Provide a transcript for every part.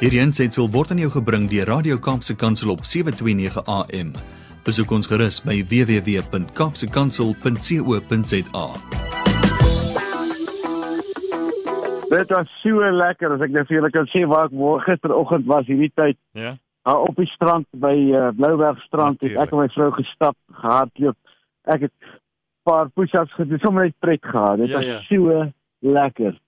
Hierdie aanseit word aan jou gebring deur Radio Kaapse Kansel op 7:29 AM. Besoek ons gerus by www.kapsekansel.co.za. Dit was so lekker as ek net vir julle kan sê waar ek gisteroggend was hierdie tyd. Ja. Uh, op die strand by uh, Blouberg strand het ek en my vrou gestap, gehardloop. Ek het 'n paar push-ups gedoen, sommer net pret gehad. Dit Ja, was ja. so lekker.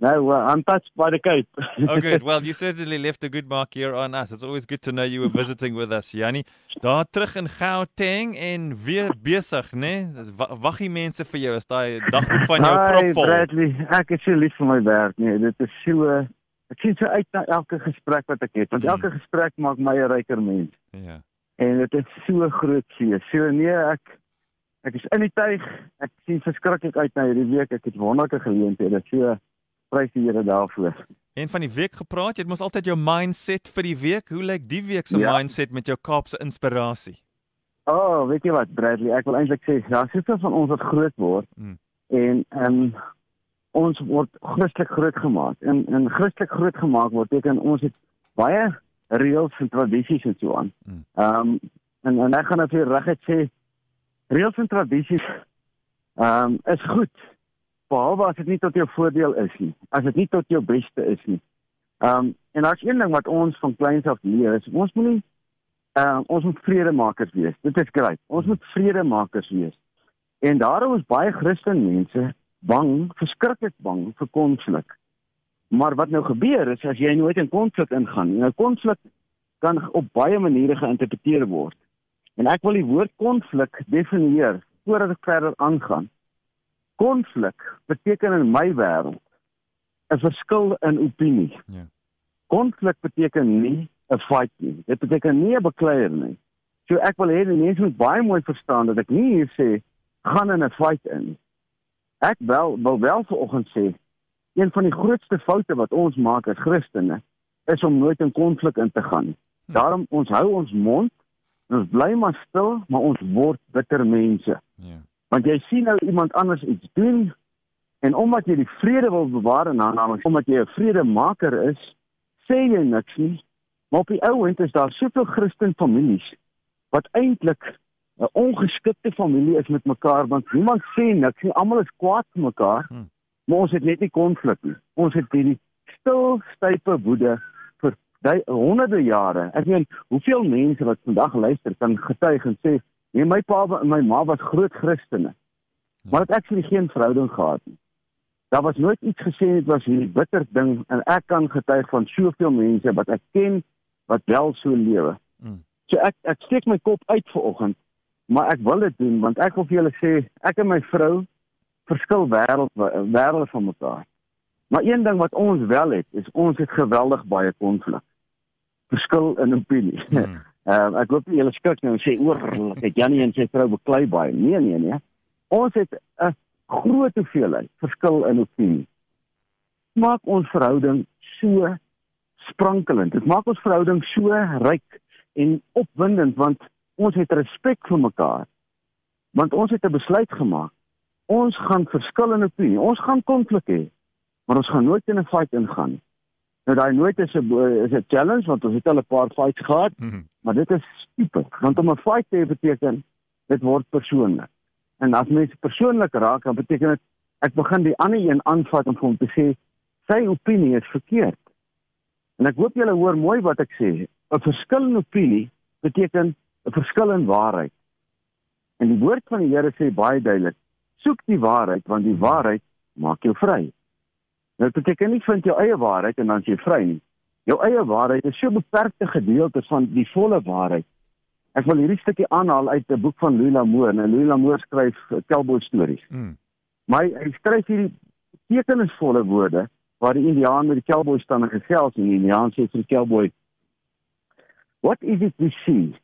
Nou, uh, untouched by the Cape. Oh, good. Well, you certainly left a good mark here on us. It's always good to know you were visiting with us, Jannie. Daar terug in Gauteng en weer besig, né? Nee? Wag die mense vir jou as daai dagboek van jou Hi, propvol. Bradley, ek is so lief vir my werk, nee, dit is so ek sien so uit na elke gesprek wat ek het, want Mhm. elke gesprek maak my 'n ryker mens. Ja. En dit is so groot fees. So nee, ek ek is in die tuig. Ek sien verskriklik uit na hierdie week. Ek het wonderlike geleenthede. So prys die Here daarvoor. En van die week gepraat, jy het mos altyd jou mindset vir die week. Hoe lyk die week se Ja. mindset met jou Kaapse inspirasie? O, oh, weet jy wat, Bradley, ek wil eintlik sê, daar's soveel van ons wat groot word. Mm. En ehm ons word Christelik grootgemaak. En en Christelik grootgemaak word beteken ons het baie reëls en tradisies en so aan. Mm. Ehm en en ek gaan nou vir jou reguit sê reëls en tradisies ehm is goed behalwe as dit nie tot jou voordeel is nie. As dit nie tot jou beste is nie. Ehm en daar's een ding wat ons van kleins af leer is ons moenie ehm ons moet vredemakers wees. Dit is grait. Ons moet vredemakers wees. En daarom is baie Christen mense bang, verskriklik bang vir konflik. Maar wat nou gebeur is as jy nooit in konflik ingaan, nie, nou konflik kan op baie maniere geïnterpreteer word. En ek wil die woord konflik definieer voordat ek verder aangaan. Konflik beteken in my wêreld 'n verskil in opinie. Ja. Konflik beteken nie 'n fight nie. Dit beteken nie 'n bekleier nie. So ek wil hê die mense moet baie mooi verstaan dat ek nie hier sê gaan in 'n fight in. Ek wel wil wel vanoggend sê een van die grootste foute wat ons maak as Christene is om nooit in konflik in te gaan. Daarom ons hou ons mond ons bly maar stil, maar ons word bitter mense. Ja. Want jy sien nou iemand anders iets doen en omdat jy die vrede wil bewaar en naamlik omdat jy 'n vredemaker is, sê jy niks nie. Maar op die ou end is daar soveel Christen families wat eintlik 'n ongeskikte familie is met mekaar want niemand sê niks nie. Almal is kwaad vir mekaar. Hmm. Maar ons het net nie konflik nie. Ons het hierdie stil, stype woede vir die, honderde jare. Ek meen, hoeveel mense wat vandag luister kan getuig en sê, "Nee, my pa en my ma was groot Christene." Maar het actually geen verhouding gehad nie. Daar was nooit iets gesê dit was hierdie bitter ding en ek kan getuig van soveel mense wat ek ken wat wel so lewe. Mm. So ek ek steek my kop uit vir oggend, maar ek wil dit doen want ek wil vir julle sê ek en my vrou verskil wêreld wêrelde van mekaar. Maar een ding wat ons wel het, is ons het geweldig baie konflik. Verskil in opinie. Mm. Uh, ek hoop nie julle skrik nou en sê oor het Janie en sy vrou beklei baie. Nee nee nee. Ons het 'n groot hoeveelheid verskil in opinie. Maak ons verhouding so sprankelend. Dit maak ons verhouding so ryk en opwindend want ons het respek vir mekaar. Want ons het 'n besluit gemaak. Ons gaan verskil in opinie. Ons gaan konflik hê. Maar ons gaan nooit in 'n fight ingaan nie. Nou daai nooit is 'n is 'n challenge want ons het al 'n paar fights gehad. Mm. Maar dit is stupid, want om 'n fight te beteken dit word persoonlik. En as mense persoonlik raak, dan beteken dit ek begin die ander een aanvat om vir hom te sê sy opinie is verkeerd. En ek hoop julle hoor mooi wat ek sê. 'n Verskil in opinie beteken 'n verskil in waarheid. En die woord van die Here sê baie duidelik: soek die waarheid want die waarheid maak jou vry. Nou dit beteken nie vind jou eie waarheid en dan is jy vry nie. Jou eie waarheid is so beperkte gedeeltes van die volle waarheid. Ek wil hierdie stukkie aanhaal uit 'n boek van Louis L'Amour. Nou Louis L'Amour skryf uh, cowboy stories. Mm. Maar hy, hy skryf hierdie betekenisvolle woorde waar die Indiaan met die cowboy staan en gesels en die Indiaan sê vir die cowboy: "What is it we see?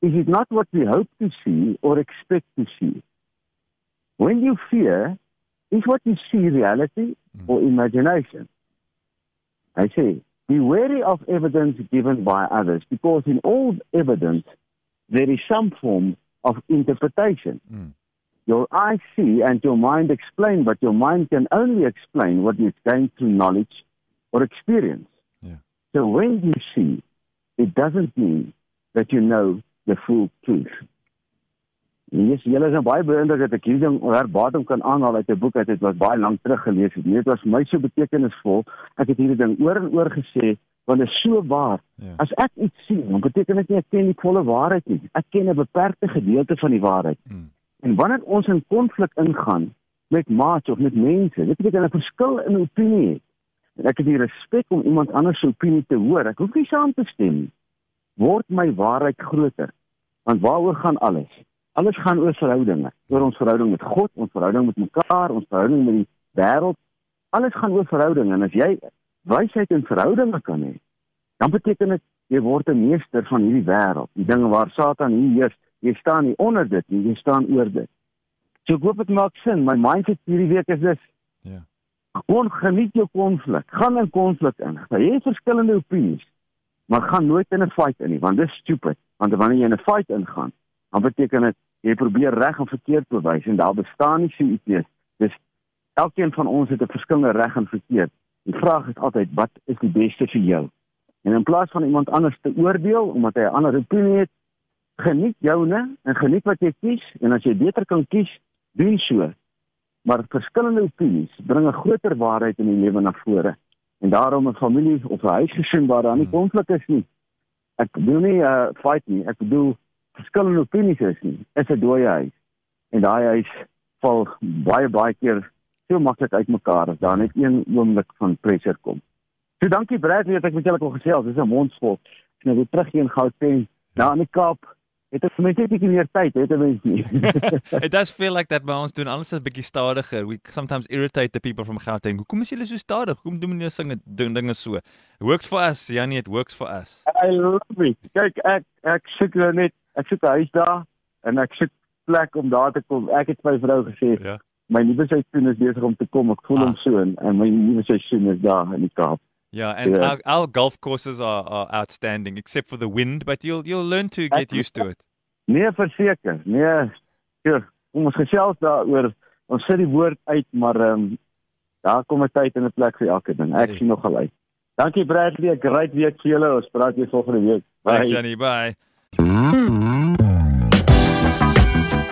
Is it not what we hope to see or expect to see? When you fear, is what you see reality or imagination?" I say, be wary of evidence given by others because in all evidence there is some form of interpretation. Mm. Your eyes see and your mind explain, but your mind can only explain what what is gained through knowledge or experience. Yeah. So when you see, it doesn't mean that you know the full truth. Yes, julle is nou baie beïndruk dat ek hierdie ding herbatum kan aanhaal uit 'n boek uit wat baie lank terug gelees het. Dit was my so betekenisvol. Ek het hierdie ding oor en oor gesê want dit is so waar. Ja. As ek iets sien, dan beteken dit nie ek ken die volle waarheid nie. Ek ken 'n beperkte gedeelte van die waarheid. Hmm. En wanneer ons in konflik ingaan met maats of met mense, dit beteken 'n verskil in opinie het. En ek het die respek om iemand anders se opinie te hoor. Ek hoef nie saam te stem nie. Word my waarheid groter. Want waaroor gaan alles? Alles gaan oor verhoudinge. Oor ons verhouding met God, ons verhouding met mekaar, ons verhouding met die wêreld. Alles gaan oor verhoudinge en as jy wysheid in verhoudinge kan hê, dan beteken dit jy word 'n meester van hierdie wêreld. Die dinge waar Satan hier heers, jy staan nie onder dit nie, jy staan oor dit. So ek hoop dit maak sin. My mindset hierdie week is dis ja. Gewoon geniet jou konflik. Gaan in konflik in. Jy het verskillende opinies, maar gaan nooit in 'n fight in nie, want dis stupid. Want wanneer jy in 'n fight ingaan, dan beteken dit jy probeer reg en verkeerd bewys en daar bestaan nie so iets. Dis elkeen van ons het 'n verskillende reg en verkeerd. Die vraag is altyd wat is die beste vir jou? En in plaas van iemand anders te oordeel omdat hy 'n ander opinie het, geniet joune en geniet wat jy kies en as jy beter kan kies, doen so. Maar verskillende opinies bring 'n groter waarheid in die lewe na vore. En daarom 'n familie of 'n huisgesin waar daar nie hmm. konflik is nie. Ek bedoel nie 'n uh, fight nie, ek bedoel verskillende opinies is nie. Is 'n dooie huis. En daai huis val baie baie keer so maklik uitmekaar as daar net een oomblik van pressure kom. So dankie Brad, weet ek met julle kon gesels. Dis 'n mondsvol. Ek nou weer terug hier in Gauteng, na in die Kaap. Het ek net 'n bietjie meer tyd, het ek mens nie. It does feel like that by ons doen alles 'n bietjie stadiger. We sometimes irritate the people from Gauteng. Hoekom is julle so stadig? Hoekom doen julle singe doen dinge so? It works for us, Janie, it works for us. I love it. Kyk, ek ek sit nou net, ek sit huis daar en ek sit plek om daar te kom. Ek het my vrou gesê, ja my nuwe seisoen is besig om te kom. Ek voel ah. hom so en, en my nuwe seisoen is daar in die Kaap. Yeah, and yeah. Our, our golf courses are, are outstanding, except for the wind. But you'll you'll learn to get used to it. Nee, verseker. Nee, ja, ons gesels daaroor. Ons sit die woord uit, maar ehm um, daar kom 'n tyd en 'n plek vir elke ding. Ek sien nogal uit. Dankie Bradley, 'n great week vir julle. Ons praat weer volgende week. Bye, Thanks, Jenny. Bye.